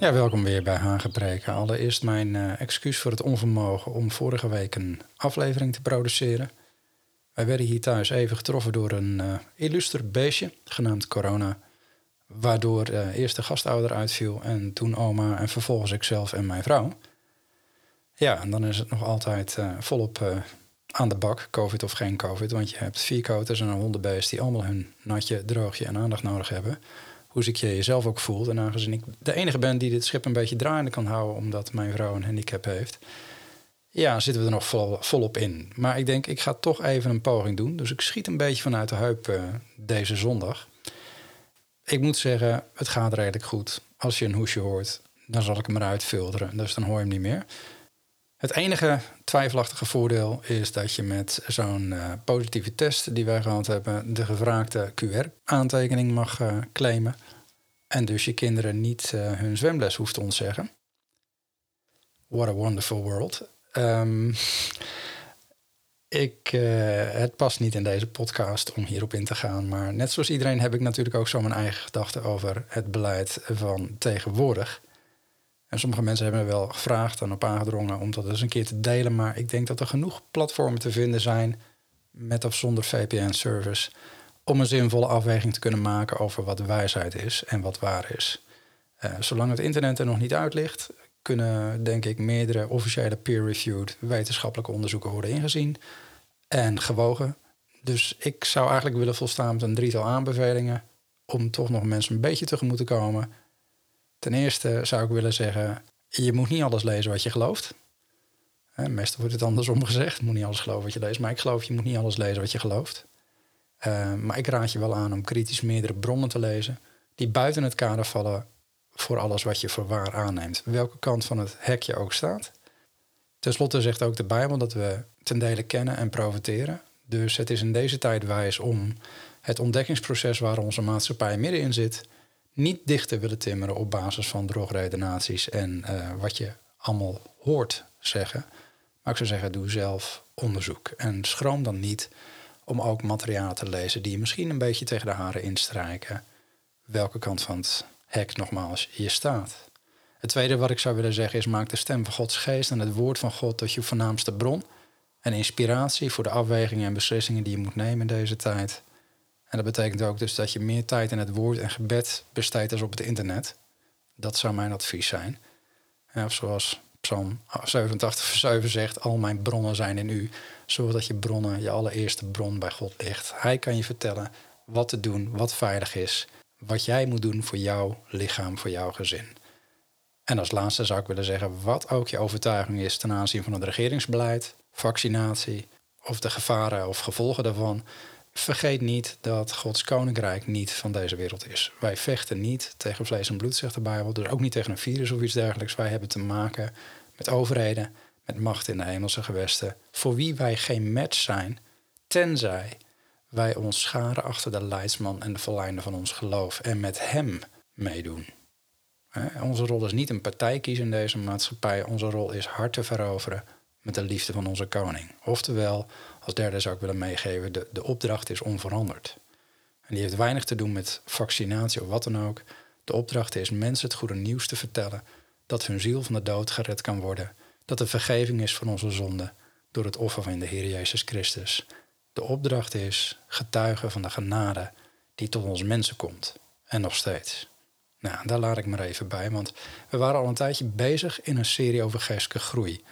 Ja, welkom weer bij Hagepreken. Allereerst mijn uh, excuus voor het onvermogen om vorige week een aflevering te produceren. Wij werden hier thuis even getroffen door een uh, illuster beestje, genaamd Corona. Waardoor uh, eerst de gastouder uitviel en toen oma en vervolgens ikzelf en mijn vrouw. Ja, en dan is het nog altijd volop aan de bak, covid of geen covid. Want je hebt vier koters en een hondenbeest die allemaal hun natje, droogje en aandacht nodig hebben hoe ziek je jezelf ook voelt. En aangezien ik de enige ben die dit schip een beetje draaiende kan houden, omdat mijn vrouw een handicap heeft, ja, zitten we er nog vol, volop in. Maar ik denk, ik ga toch even een poging doen. Dus ik schiet een beetje vanuit de heup uh, deze zondag. Ik moet zeggen, het gaat redelijk goed. Als je een hoesje hoort, dan zal ik hem eruit filteren. Dus dan hoor je hem niet meer. Het enige twijfelachtige voordeel is dat je met zo'n uh, positieve test die wij gehad hebben, de gevraagde QR-aantekening mag uh, claimen. En dus je kinderen niet uh, hun zwemles hoeft te ontzeggen. What a wonderful world. Um, ik, het past niet in deze podcast om hierop in te gaan. Maar net zoals iedereen heb ik natuurlijk ook zo mijn eigen gedachten over het beleid van tegenwoordig. En sommige mensen hebben er wel gevraagd en op aangedrongen om dat eens een keer te delen. Maar ik denk dat er genoeg platformen te vinden zijn, met of zonder VPN-service, om een zinvolle afweging te kunnen maken over wat wijsheid is en wat waar is. Uh, zolang het internet er nog niet uit ligt, kunnen denk ik meerdere officiële peer-reviewed wetenschappelijke onderzoeken worden ingezien en gewogen. Dus ik zou eigenlijk willen volstaan met een drietal aanbevelingen om toch nog mensen een beetje tegemoet te komen Ten eerste zou ik willen zeggen, je moet niet alles lezen wat je gelooft. meestal wordt het andersom gezegd, je moet niet alles geloven wat je leest. Maar ik geloof, je moet niet alles lezen wat je gelooft. Uh, maar ik raad je wel aan om kritisch meerdere bronnen te lezen... die buiten het kader vallen voor alles wat je voor waar aanneemt. Welke kant van het hek je ook staat. Ten slotte zegt ook de Bijbel dat we ten dele kennen en profiteren. Dus het is in deze tijd wijs om het ontdekkingsproces waar onze maatschappij middenin zit niet dichter willen timmeren op basis van drogredenaties en uh, wat je allemaal hoort zeggen. Maar ik zou zeggen, doe zelf onderzoek. En schroom dan niet om ook materiaal te lezen die je misschien een beetje tegen de haren instrijken. Welke kant van het hek nogmaals je staat. Het tweede wat ik zou willen zeggen is: maak de stem van Gods geest en het woord van God tot je voornaamste bron en inspiratie voor de afwegingen en beslissingen die je moet nemen in deze tijd. En dat betekent ook dus dat je meer tijd in het woord en gebed besteedt als op het internet. Dat zou mijn advies zijn. of zoals Psalm 87 vers 7 zegt, al mijn bronnen zijn in u. Zorg dat je bronnen, je allereerste bron bij God ligt. Hij kan je vertellen wat te doen, wat veilig is. Wat jij moet doen voor jouw lichaam, voor jouw gezin. En als laatste zou ik willen zeggen, wat ook je overtuiging is ten aanzien van het regeringsbeleid, vaccinatie of de gevaren of gevolgen daarvan. Vergeet niet dat Gods koninkrijk niet van deze wereld is. Wij vechten niet tegen vlees en bloed, zegt de Bijbel. Dus ook niet tegen een virus of iets dergelijks. Wij hebben te maken met overheden, met macht in de hemelse gewesten. Voor wie wij geen match zijn, tenzij wij ons scharen achter de leidsman en de verleider van ons geloof en met hem meedoen. Onze rol is niet een partij kiezen in deze maatschappij. Onze rol is hart te veroveren met de liefde van onze koning. Oftewel, als derde zou ik willen meegeven, de, de opdracht is onveranderd. En die heeft weinig te doen met vaccinatie of wat dan ook. De opdracht is mensen het goede nieuws te vertellen dat hun ziel van de dood gered kan worden, dat er vergeving is van onze zonden door het offer van de Heer Jezus Christus. De opdracht is getuigen van de genade die tot ons mensen komt. En nog steeds. Nou, daar laat ik maar even bij, want we waren al een tijdje bezig in een serie over geestelijke groei.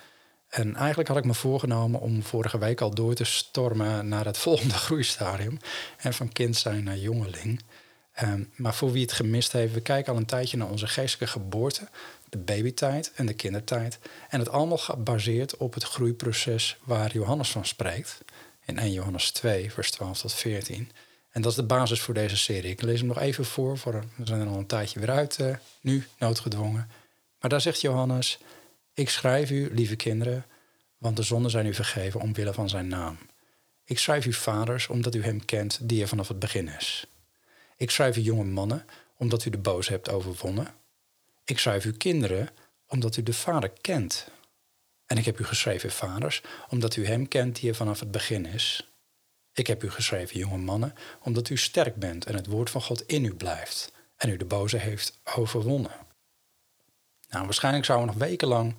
En eigenlijk had ik me voorgenomen om vorige week al door te stormen naar het volgende groeistadium. En van kind zijn naar jongeling. Um, maar voor wie het gemist heeft, we kijken al een tijdje naar onze geestelijke geboorte, de babytijd en de kindertijd. En het allemaal gebaseerd op het groeiproces waar Johannes van spreekt. In 1 Johannes 2, vers 12 tot 14. En dat is de basis voor deze serie. Ik lees hem nog even voor. voor we zijn er al een tijdje weer uit, uh, nu, noodgedwongen. Maar daar zegt Johannes: Ik schrijf u, lieve kinderen, want de zonden zijn u vergeven omwille van zijn naam. Ik schrijf u vaders, omdat u hem kent die er vanaf het begin is. Ik schrijf u jonge mannen, omdat u de boze hebt overwonnen. Ik schrijf u kinderen, omdat u de Vader kent. En ik heb u geschreven, vaders, omdat u hem kent die er vanaf het begin is. Ik heb u geschreven, jonge mannen, omdat u sterk bent en het woord van God in u blijft en u de boze heeft overwonnen. Nou, waarschijnlijk zouden we nog wekenlang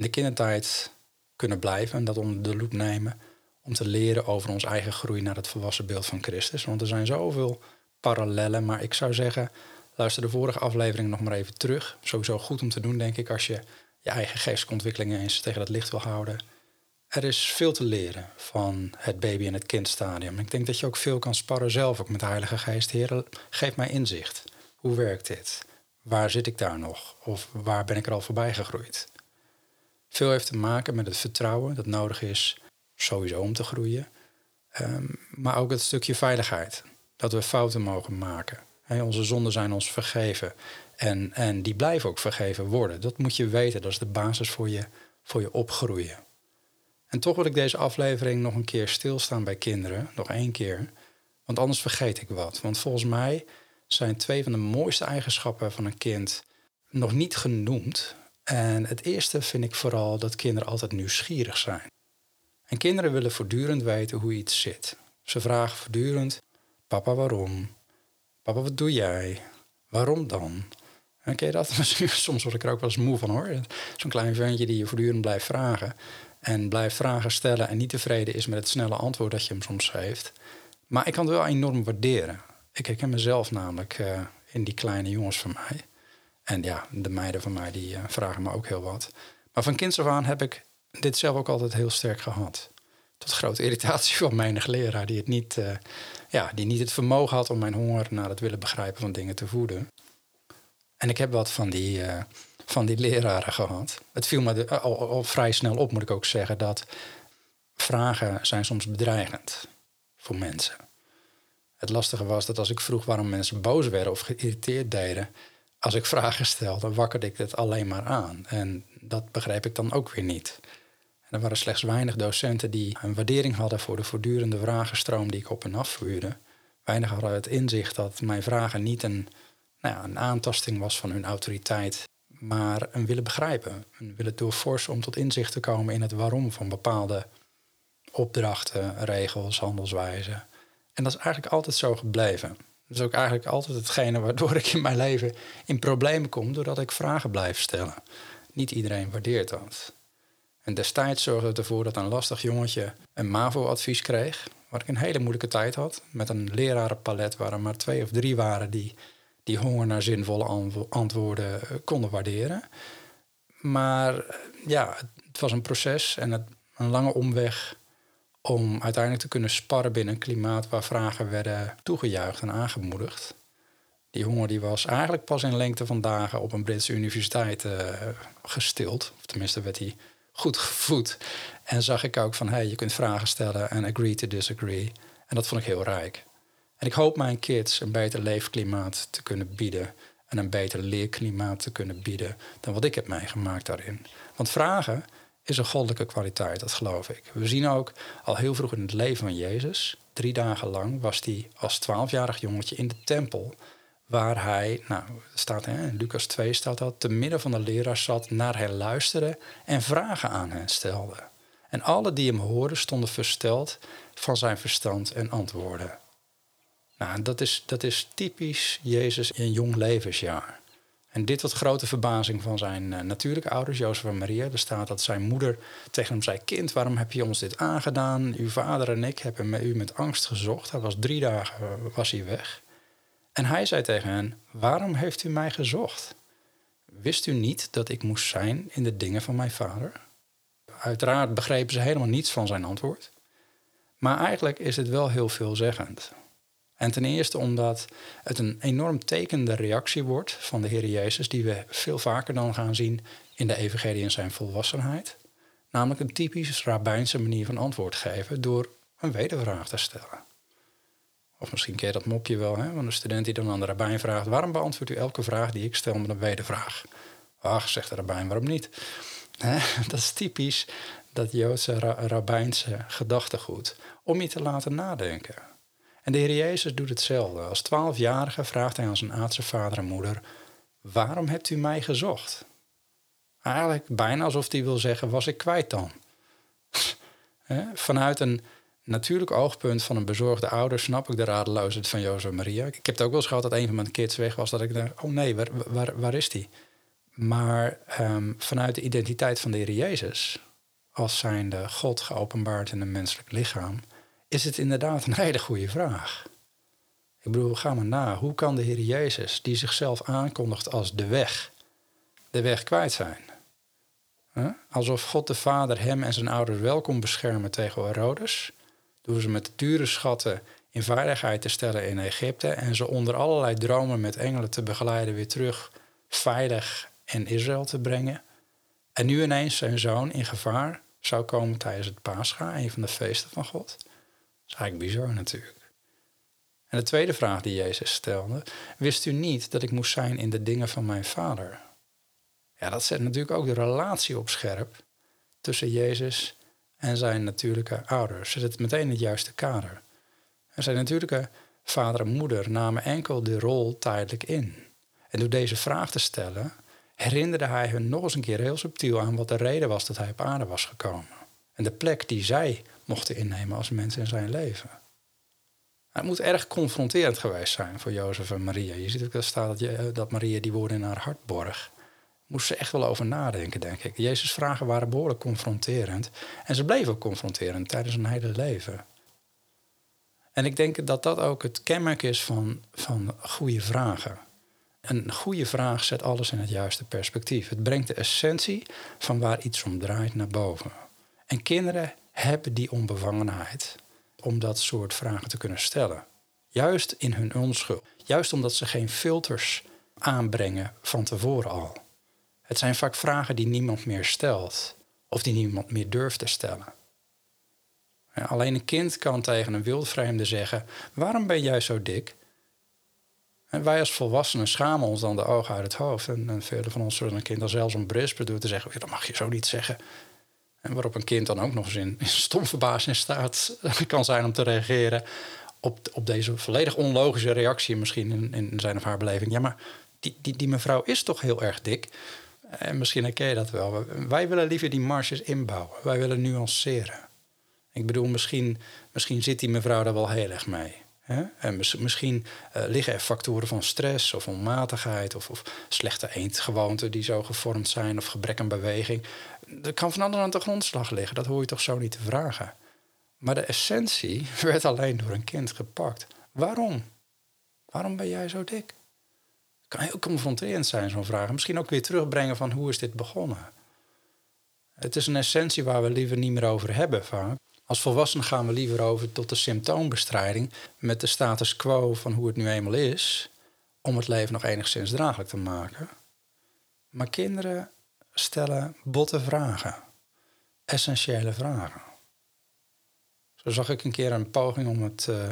in de kindertijd kunnen blijven en dat onder de loep nemen om te leren over ons eigen groei naar het volwassen beeld van Christus. Want er zijn zoveel parallellen, maar ik zou zeggen, luister de vorige aflevering nog maar even terug. Sowieso goed om te doen, denk ik, als je je eigen geestelijke eens tegen het licht wil houden. Er is veel te leren van het baby- en het kindstadium. Ik denk dat je ook veel kan sparren zelf, ook met de Heilige Geest. Heer, geef mij inzicht. Hoe werkt dit? Waar zit ik daar nog? Of waar ben ik er al voorbij gegroeid? Veel heeft te maken met het vertrouwen dat nodig is sowieso om te groeien. Ehm, maar ook het stukje veiligheid. Dat we fouten mogen maken. onze zonden zijn ons vergeven. En, en die blijven ook vergeven worden. Dat moet je weten. Dat is de basis voor je, voor je opgroeien. En toch wil ik deze aflevering nog een keer stilstaan bij kinderen. Nog één keer. Want anders vergeet ik wat. Want volgens mij zijn twee van de mooiste eigenschappen van een kind nog niet genoemd. En het eerste vind ik vooral dat kinderen altijd nieuwsgierig zijn. En kinderen willen voortdurend weten hoe iets zit. Ze vragen voortdurend: Papa, waarom? Papa, wat doe jij? Waarom dan? En ken je dat? Soms word ik er ook wel eens moe van hoor. Zo'n klein ventje die je voortdurend blijft vragen. En blijft vragen stellen en niet tevreden is met het snelle antwoord dat je hem soms geeft. Maar ik kan het wel enorm waarderen. Ik herken mezelf namelijk uh, in die kleine jongens van mij. En ja, de meiden van mij die uh, vragen me ook heel wat. Maar van kinds af aan heb ik dit zelf ook altijd heel sterk gehad. Tot grote irritatie van menig leraar die, het niet, uh, ja, die niet het vermogen had om mijn honger naar het willen begrijpen van dingen te voeden. En ik heb wat van die, uh, van die leraren gehad. Het viel me al, al, vrij snel op, moet ik ook zeggen, dat vragen zijn soms bedreigend voor mensen. Het lastige was dat als ik vroeg waarom mensen boos werden of geïrriteerd deden, als ik vragen stelde, wakkerde ik het alleen maar aan. En dat begreep ik dan ook weer niet. En er waren slechts weinig docenten die een waardering hadden voor de voortdurende vragenstroom die ik op en afvuurde. Weinig hadden het inzicht dat mijn vragen niet een, nou ja, een aantasting was van hun autoriteit, maar een willen begrijpen. Een willen doorforsen om tot inzicht te komen in het waarom van bepaalde opdrachten, regels, handelswijzen. En dat is eigenlijk altijd zo gebleven. Dat is ook eigenlijk altijd hetgene waardoor ik in mijn leven in problemen kom, doordat ik vragen blijf stellen. Niet iedereen waardeert dat. En destijds zorgde het ervoor dat een lastig jongetje een MAVO-advies kreeg, waar ik een hele moeilijke tijd had, met een lerarenpalet waar er maar twee of drie waren die die honger naar zinvolle antwoorden eh, konden waarderen. Maar ja, het was een proces en een lange omweg om uiteindelijk te kunnen sparren binnen een klimaat waar vragen werden toegejuicht en aangemoedigd. Die honger die was eigenlijk pas in lengte van dagen op een Britse universiteit uh, gestild. Of tenminste werd hij goed gevoed. En zag ik ook van, hey, je kunt vragen stellen en agree to disagree. En dat vond ik heel rijk. En ik hoop mijn kids een beter leefklimaat te kunnen bieden. En een beter leerklimaat te kunnen bieden dan wat ik heb meegemaakt daarin. Want vragen is een goddelijke kwaliteit, dat geloof ik. We zien ook al heel vroeg in het leven van Jezus, drie dagen lang was hij als twaalfjarig jongetje in de tempel. Waar hij, nou, staat hè, in Lucas 2 staat dat, te midden van de leraars zat, naar hen luisterde en vragen aan hen stelde. En alle die hem hoorden stonden versteld van zijn verstand en antwoorden. Nou, dat is, dat is typisch Jezus in jong levensjaar. En dit tot grote verbazing van zijn uh, natuurlijke ouders, Jozef en Maria. Er staat dat zijn moeder tegen hem zei: Kind, waarom heb je ons dit aangedaan? Uw vader en ik hebben u met angst gezocht. Hij was drie dagen uh, was hij weg. En hij zei tegen hen: Waarom heeft u mij gezocht? Wist u niet dat ik moest zijn in de dingen van mijn vader? Uiteraard begrepen ze helemaal niets van zijn antwoord. Maar eigenlijk is het wel heel veelzeggend. En ten eerste omdat het een enorm tekende reactie wordt van de Heer Jezus, die we veel vaker dan gaan zien in de Evangelie in zijn volwassenheid. Namelijk een typisch rabbijnse manier van antwoord geven door een wedervraag te stellen. Of misschien je dat mopje wel, hè? van een student die dan aan de rabbijn vraagt... waarom beantwoordt u elke vraag die ik stel met een wedervraag? Ach, zegt de rabbijn, waarom niet? Dat is typisch dat Joodse ra rabbijnse gedachtegoed... om je te laten nadenken. En de Heer Jezus doet hetzelfde. Als twaalfjarige vraagt hij aan zijn aardse vader en moeder... waarom hebt u mij gezocht? Eigenlijk bijna alsof hij wil zeggen, was ik kwijt dan? Vanuit een natuurlijk oogpunt van een bezorgde ouder snap ik de radeloosheid van Jozef Maria. Ik heb het ook wel eens gehad dat een van mijn kids weg was, dat ik dacht, oh nee, waar, waar, waar is die? Maar um, vanuit de identiteit van de Heer Jezus, als zijnde God geopenbaard in een menselijk lichaam, is het inderdaad een hele goede vraag. Ik bedoel, ga maar na. Hoe kan de Heer Jezus, die zichzelf aankondigt als de weg, de weg kwijt zijn? Alsof God de Vader hem en zijn ouders wel kon beschermen tegen Herodes, door ze met dure schatten in veiligheid te stellen in Egypte en ze onder allerlei dromen met engelen te begeleiden weer terug veilig in Israël te brengen. En nu ineens zijn zoon in gevaar zou komen tijdens het Pascha, een van de feesten van God. Is eigenlijk bizar natuurlijk. En de tweede vraag die Jezus stelde, wist u niet dat ik moest zijn in de dingen van mijn vader? Ja, dat zet natuurlijk ook de relatie op scherp tussen Jezus en zijn natuurlijke ouders. Zet het meteen het juiste kader. En zijn natuurlijke vader en moeder namen enkel de rol tijdelijk in. En door deze vraag te stellen, herinnerde hij hun nog eens een keer heel subtiel aan wat de reden was dat hij op aarde was gekomen. En de plek die zij mochten innemen als mensen in zijn leven. Het moet erg confronterend geweest zijn voor Jozef en Maria. Je ziet ook dat staat dat, je, dat Maria die woorden in haar hart borg moest ze echt wel over nadenken, denk ik. Jezus' vragen waren behoorlijk confronterend. En ze bleven ook confronterend tijdens hun hele leven. En ik denk dat dat ook het kenmerk is van, van goede vragen. Een goede vraag zet alles in het juiste perspectief. Het brengt de essentie van waar iets om draait naar boven. En kinderen hebben die onbevangenheid om dat soort vragen te kunnen stellen. Juist in hun onschuld. Juist omdat ze geen filters aanbrengen van tevoren al. Het zijn vaak vragen die niemand meer stelt of die niemand meer durft te stellen. alleen een kind kan tegen een wildvreemde zeggen: Waarom ben jij zo dik? En wij als volwassenen schamen ons dan de ogen uit het hoofd. En, en van ons zullen een kind dan zelfs een brisp doen te zeggen: Dat mag je zo niet zeggen. En waarop een kind dan ook nog eens in, in stom verbazing staat kan zijn om te reageren op, op deze volledig onlogische reactie, misschien in, in zijn of haar beleving. Ja, maar die, die, die mevrouw is toch heel erg dik? En misschien herken je dat wel. Wij willen liever die marges inbouwen. Wij willen nuanceren. Ik bedoel, misschien, misschien zit die mevrouw daar wel heel erg mee. Hè? En misschien uh, liggen er factoren van stress of onmatigheid of, of, slechte eetgewoonten die zo gevormd zijn of gebrek aan beweging. Er kan van alles aan de grondslag liggen, dat hoor je toch zo niet te vragen. Maar de essentie werd alleen door een kind gepakt. Waarom? Waarom ben jij zo dik? kan heel confronterend zijn, zo'n vraag. Misschien ook weer terugbrengen van hoe is dit begonnen. Het is een essentie waar we liever niet meer over hebben vaak. Als volwassenen gaan we liever over tot de symptoombestrijding met de status quo van hoe het nu eenmaal is, om het leven nog enigszins draaglijk te maken. Maar kinderen stellen botte vragen, essentiële vragen. Zo zag ik een keer een poging om het uh,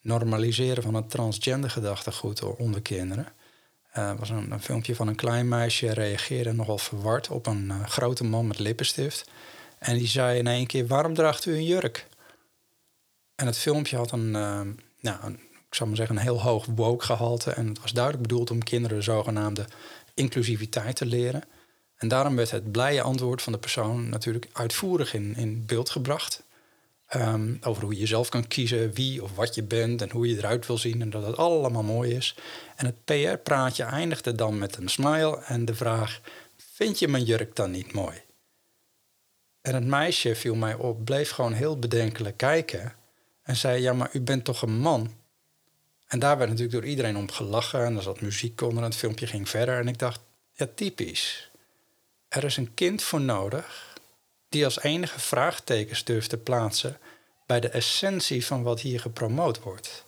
normaliseren van het transgender gedachtegoed onder kinderen. Uh, was een, een, filmpje van een klein meisje reageerde nogal verward op een uh, grote man met lippenstift. En die zei in één keer: Waarom draagt u een jurk? En het filmpje had een, nou, ik zou maar zeggen, een heel hoog woke gehalte. En het was duidelijk bedoeld om kinderen de zogenaamde inclusiviteit te leren. En daarom werd het blije antwoord van de persoon natuurlijk uitvoerig in, in beeld gebracht. Um, over hoe je zelf kan kiezen wie of wat je bent en hoe je eruit wil zien en dat het allemaal mooi is. En het PR-praatje eindigde dan met een smile en de vraag: Vind je mijn jurk dan niet mooi? En het meisje viel mij op, bleef gewoon heel bedenkelijk kijken en zei: Ja, maar u bent toch een man? En daar werd natuurlijk door iedereen om gelachen en er zat muziek onder en het filmpje ging verder. En ik dacht: Ja, typisch. Er is een kind voor nodig die als enige vraagtekens durft te plaatsen bij de essentie van wat hier gepromoot wordt.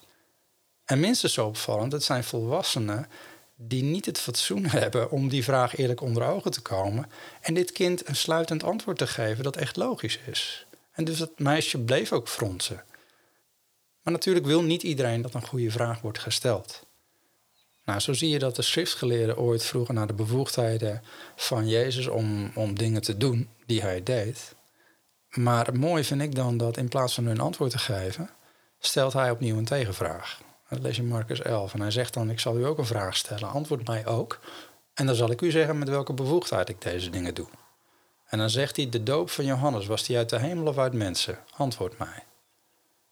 En minstens zo opvallend, het zijn volwassenen die niet het fatsoen hebben om die vraag eerlijk onder ogen te komen en dit kind een sluitend antwoord te geven dat echt logisch is. En dus dat meisje bleef ook fronsen. Maar natuurlijk wil niet iedereen dat een goede vraag wordt gesteld. Nou, zo zie je dat de schriftgeleerden ooit vroegen naar de bevoegdheden van Jezus om, om dingen te doen die hij deed. Maar mooi vind ik dan dat in plaats van hun antwoord te geven, stelt hij opnieuw een tegenvraag. Dat lees je Marcus 11. En hij zegt dan, ik zal u ook een vraag stellen, antwoord mij ook. En dan zal ik u zeggen met welke bevoegdheid ik deze dingen doe. En dan zegt hij, de doop van Johannes, was die uit de hemel of uit mensen? Antwoord mij.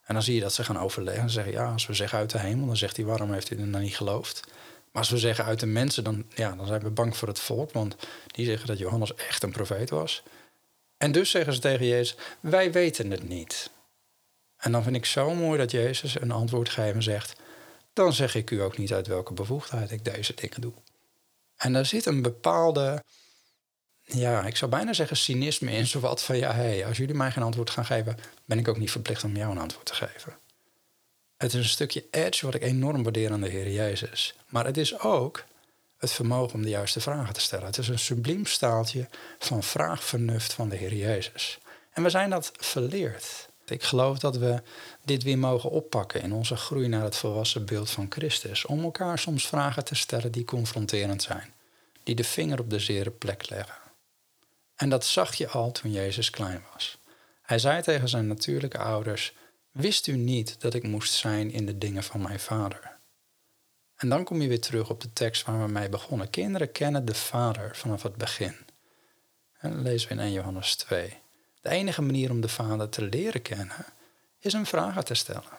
En dan zie je dat ze gaan overleggen en zeggen, ja, als we zeggen uit de hemel, dan zegt hij, waarom heeft u dan niet geloofd? Maar als we zeggen uit de mensen, dan, ja, dan zijn we bang voor het volk, want die zeggen dat Johannes echt een profeet was. En dus zeggen ze tegen Jezus, wij weten het niet. En dan vind ik zo mooi dat Jezus een antwoord geeft en zegt, dan zeg ik u ook niet uit welke bevoegdheid ik deze dingen doe. En daar zit een bepaalde, ja, ik zou bijna zeggen cynisme in, zowat van ja, hey, als jullie mij geen antwoord gaan geven, ben ik ook niet verplicht om jou een antwoord te geven. Het is een stukje edge wat ik enorm waardeer aan de Heer Jezus. Maar het is ook het vermogen om de juiste vragen te stellen. Het is een subliem staaltje van vraagvernuft van de Heer Jezus. En we zijn dat verleerd. Ik geloof dat we dit weer mogen oppakken in onze groei naar het volwassen beeld van Christus. Om elkaar soms vragen te stellen die confronterend zijn, die de vinger op de zere plek leggen. En dat zag je al toen Jezus klein was. Hij zei tegen zijn natuurlijke ouders: Wist u niet dat ik moest zijn in de dingen van mijn vader? En dan kom je weer terug op de tekst waar we mee begonnen. Kinderen kennen de vader vanaf het begin. En lezen we in 1 Johannes 2. De enige manier om de vader te leren kennen is een vragen te stellen.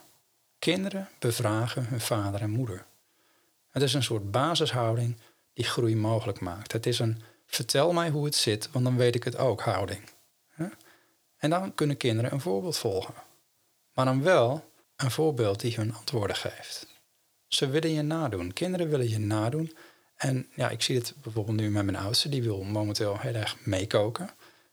Kinderen bevragen hun vader en moeder. Het is een soort basishouding die groei mogelijk maakt. Het is een vertel mij hoe het zit, want dan weet ik het ook houding. En dan kunnen kinderen een voorbeeld volgen. Maar dan wel een voorbeeld die hun antwoorden geeft. Ze willen je nadoen. Kinderen willen je nadoen. En ja, ik zie het bijvoorbeeld nu met mijn oudste. Die wil momenteel heel erg meekoken.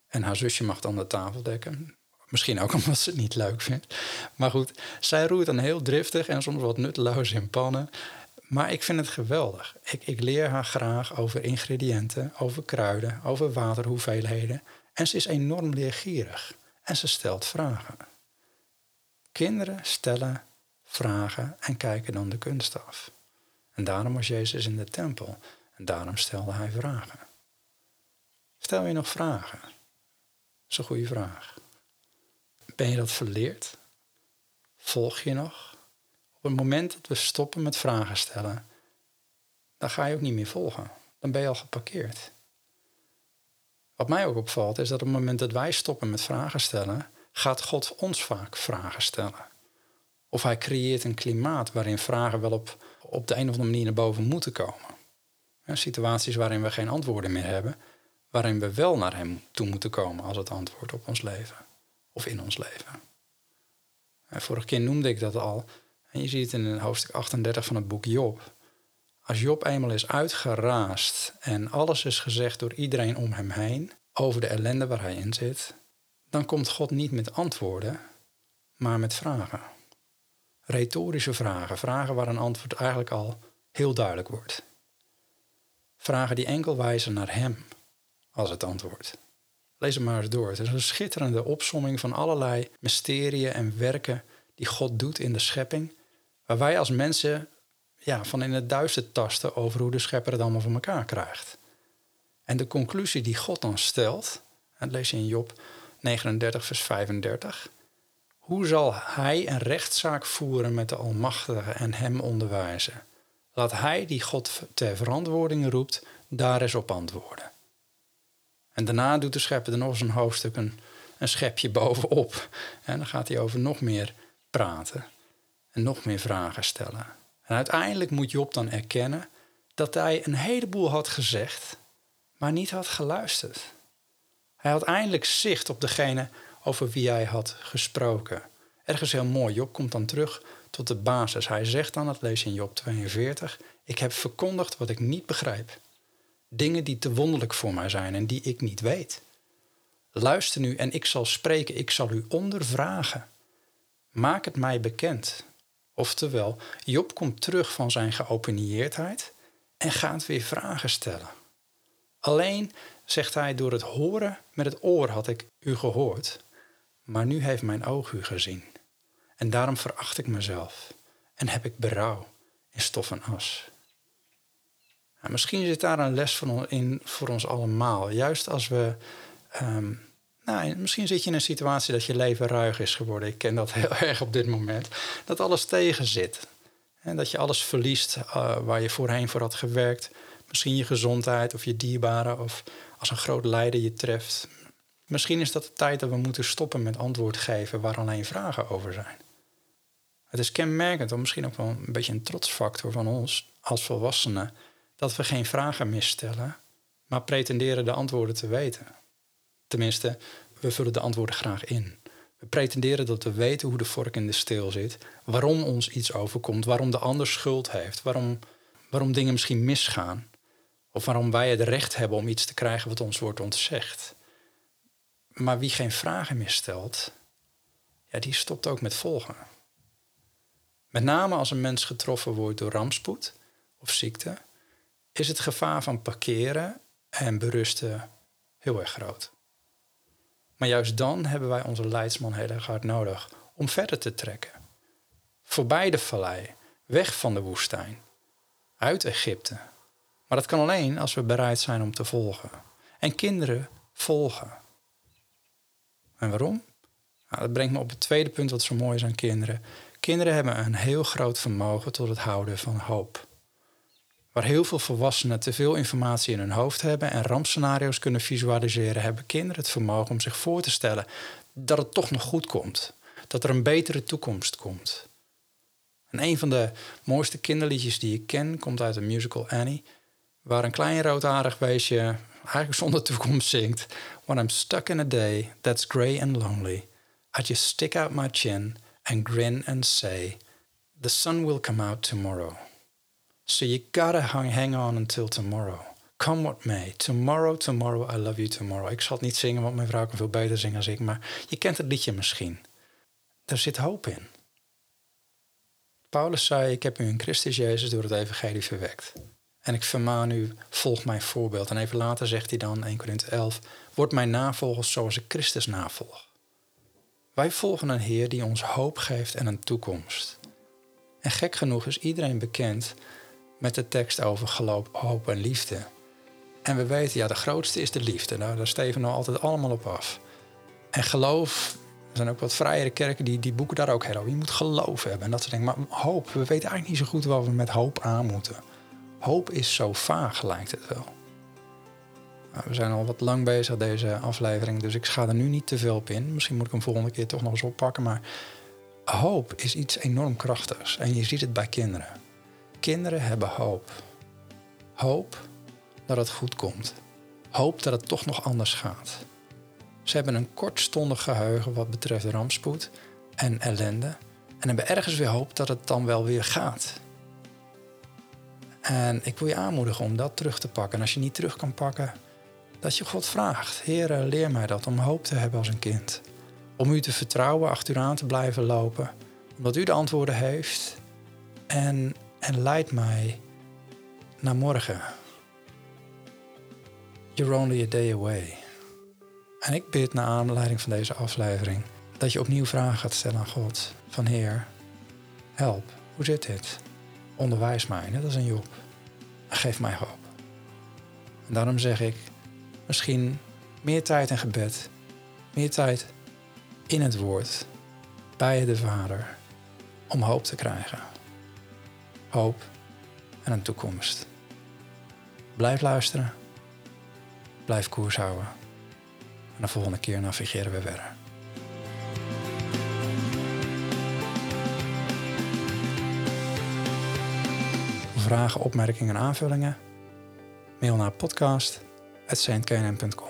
En haar zusje mag dan de tafel dekken. Misschien ook omdat ze het niet leuk vindt. Maar goed, zij roert dan heel driftig en soms wat nutteloos in pannen. Maar ik vind het geweldig. Ik, ik leer haar graag over ingrediënten, over kruiden, over waterhoeveelheden. En ze is enorm leergierig. En ze stelt vragen. Kinderen stellen vragen en kijken dan de kunst af. En daarom was Jezus in de tempel. En daarom stelde hij vragen. Stel je nog vragen? Dat is een goede vraag. Ben je dat verleerd? Volg je nog? Op het moment dat we stoppen met vragen stellen, dan ga je ook niet meer volgen. Dan ben je al geparkeerd. Wat mij ook opvalt is dat op het moment dat wij stoppen met vragen stellen, gaat God ons vaak vragen stellen. Of hij creëert een klimaat waarin vragen wel op, op de een of andere manier naar boven moeten komen. situaties waarin we geen antwoorden meer hebben, waarin we wel naar hem toe moeten komen als het antwoord op ons leven of in ons leven. En vorige keer noemde ik dat al. En je ziet het in hoofdstuk 38 van het boek Job. Als Job eenmaal is uitgeraasd en alles is gezegd door iedereen om hem heen over de ellende waar hij in zit, dan komt God niet met antwoorden, maar met vragen. Retorische vragen, vragen waar een antwoord eigenlijk al heel duidelijk wordt. Vragen die enkel wijzen naar Hem als het antwoord. Lees hem maar eens door. Het is een schitterende opsomming van allerlei mysterieën en werken die God doet in de schepping, waar wij als mensen ja, van in het duister tasten over hoe de schepper het allemaal voor elkaar krijgt. En de conclusie die God dan stelt, dat lees je in Job 39, vers 35. Hoe zal hij een rechtszaak voeren met de Almachtige en hem onderwijzen? Laat hij die God ter verantwoording roept, daar eens op antwoorden. En daarna doet de schepper er nog eens een hoofdstuk een, een schepje bovenop. En dan gaat hij over nog meer praten en nog meer vragen stellen. En uiteindelijk moet Job dan erkennen dat hij een heleboel had gezegd, maar niet had geluisterd. Hij had eindelijk zicht op degene over wie hij had gesproken. Ergens heel mooi. Job komt dan terug tot de basis. Hij zegt dan, dat lees je in Job 42, ik heb verkondigd wat ik niet begrijp. Dingen die te wonderlijk voor mij zijn en die ik niet weet. Luister nu en ik zal spreken, ik zal u ondervragen. Maak het mij bekend. Oftewel, Job komt terug van zijn geopinieerdheid en gaat weer vragen stellen. Alleen, zegt hij, door het horen met het oor had ik u gehoord, maar nu heeft mijn oog u gezien. En daarom veracht ik mezelf en heb ik berouw in stof en as. Misschien zit daar een les van in voor ons allemaal. Juist als we. ehm, nou, misschien zit je in een situatie dat je leven ruig is geworden. Ik ken dat heel erg op dit moment. Dat alles tegen zit. En dat je alles verliest eh, waar je voorheen voor had gewerkt. Misschien je gezondheid of je dierbaren of als een groot lijden je treft. Misschien is dat de tijd dat we moeten stoppen met antwoord geven waar alleen vragen over zijn. Het is kenmerkend, of misschien ook wel een beetje een trotsfactor van ons als volwassenen, dat we geen vragen meer stellen, maar pretenderen de antwoorden te weten. Tenminste, we vullen de antwoorden graag in. We pretenderen dat we weten hoe de vork in de steel zit, waarom ons iets overkomt, waarom de ander schuld heeft, waarom, waarom dingen misschien misgaan, of waarom wij het recht hebben om iets te krijgen wat ons wordt ontzegd. Maar wie geen vragen meer stelt, ja, die stopt ook met volgen. Met name als een mens getroffen wordt door rampspoed of ziekte, is het gevaar van parkeren en berusten heel erg groot. Maar juist dan hebben wij onze leidsman heel erg hard nodig om verder te trekken. Voorbij de vallei, weg van de woestijn, uit Egypte. Maar dat kan alleen als we bereid zijn om te volgen. En kinderen volgen. En waarom? Nou, dat brengt me op het tweede punt wat zo mooi is aan kinderen. Kinderen hebben een heel groot vermogen tot het houden van hoop. Waar heel veel volwassenen te veel informatie in hun hoofd hebben en rampscenario's kunnen visualiseren, hebben kinderen het vermogen om zich voor te stellen dat het toch nog goed komt. Dat er een betere toekomst komt. En een van de mooiste kinderliedjes die ik ken komt uit de musical Annie, waar een klein roodharig weesje eigenlijk zonder toekomst zingt. When I'm stuck in a day that's grey and lonely, I just stick out my chin and grin and say, The sun will come out tomorrow. So you gotta hang, hang on until tomorrow. Come what may. Tomorrow, tomorrow, I love you tomorrow. Ik zal het niet zingen, want mijn vrouw kan veel beter zingen als ik. Maar je kent het liedje misschien. Daar zit hoop in. Paulus zei, ik heb u in Christus Jezus door het evangelie verwekt. En ik vermaan u, volg mijn voorbeeld. En even later zegt hij dan, 1 Korinthe 11, word mijn navolgers zoals ik Christus navolg. Wij volgen een Heer die ons hoop geeft en een toekomst. En gek genoeg is iedereen bekend met de tekst over geloof, hoop en liefde. En we weten, ja, de grootste is de liefde. Nou, daar steven we nou altijd allemaal op af. En geloof, er zijn ook wat vrijere kerken die, die boeken daar ook heel. Je moet geloof hebben en dat soort dingen. Maar hoop, we weten eigenlijk niet zo goed wat we met hoop aan moeten. Hoop is zo vaag, lijkt het wel. Nou, we zijn al wat lang bezig deze aflevering, dus ik ga er nu niet te veel op in. Misschien moet ik hem volgende keer toch nog eens oppakken. Maar hoop is iets enorm krachtigs. En je ziet het bij kinderen. Kinderen hebben hoop. Hoop dat het goed komt. Hoop dat het toch nog anders gaat. Ze hebben een kortstondig geheugen wat betreft rampspoed en ellende. En hebben ergens weer hoop dat het dan wel weer gaat. En ik wil je aanmoedigen om dat terug te pakken. En als je niet terug kan pakken, dat je God vraagt. Heer, leer mij dat om hoop te hebben als een kind. Om u te vertrouwen, achter u aan te blijven lopen. Omdat u de antwoorden heeft. En, en leid mij naar morgen. You're only a day away. En ik bid naar aanleiding van deze aflevering dat je opnieuw vragen gaat stellen aan God. Van Heer, help, hoe zit dit? Onderwijs mij, net als een Job. En geef mij hoop. En daarom zeg ik, misschien meer tijd in gebed. Meer tijd in het woord. Bij de Vader. Om hoop te krijgen. Hoop en een toekomst. Blijf luisteren. Blijf koers houden. En de volgende keer navigeren we verder. Vragen, opmerkingen en aanvullingen? Mail naar podcast.saintkenam.com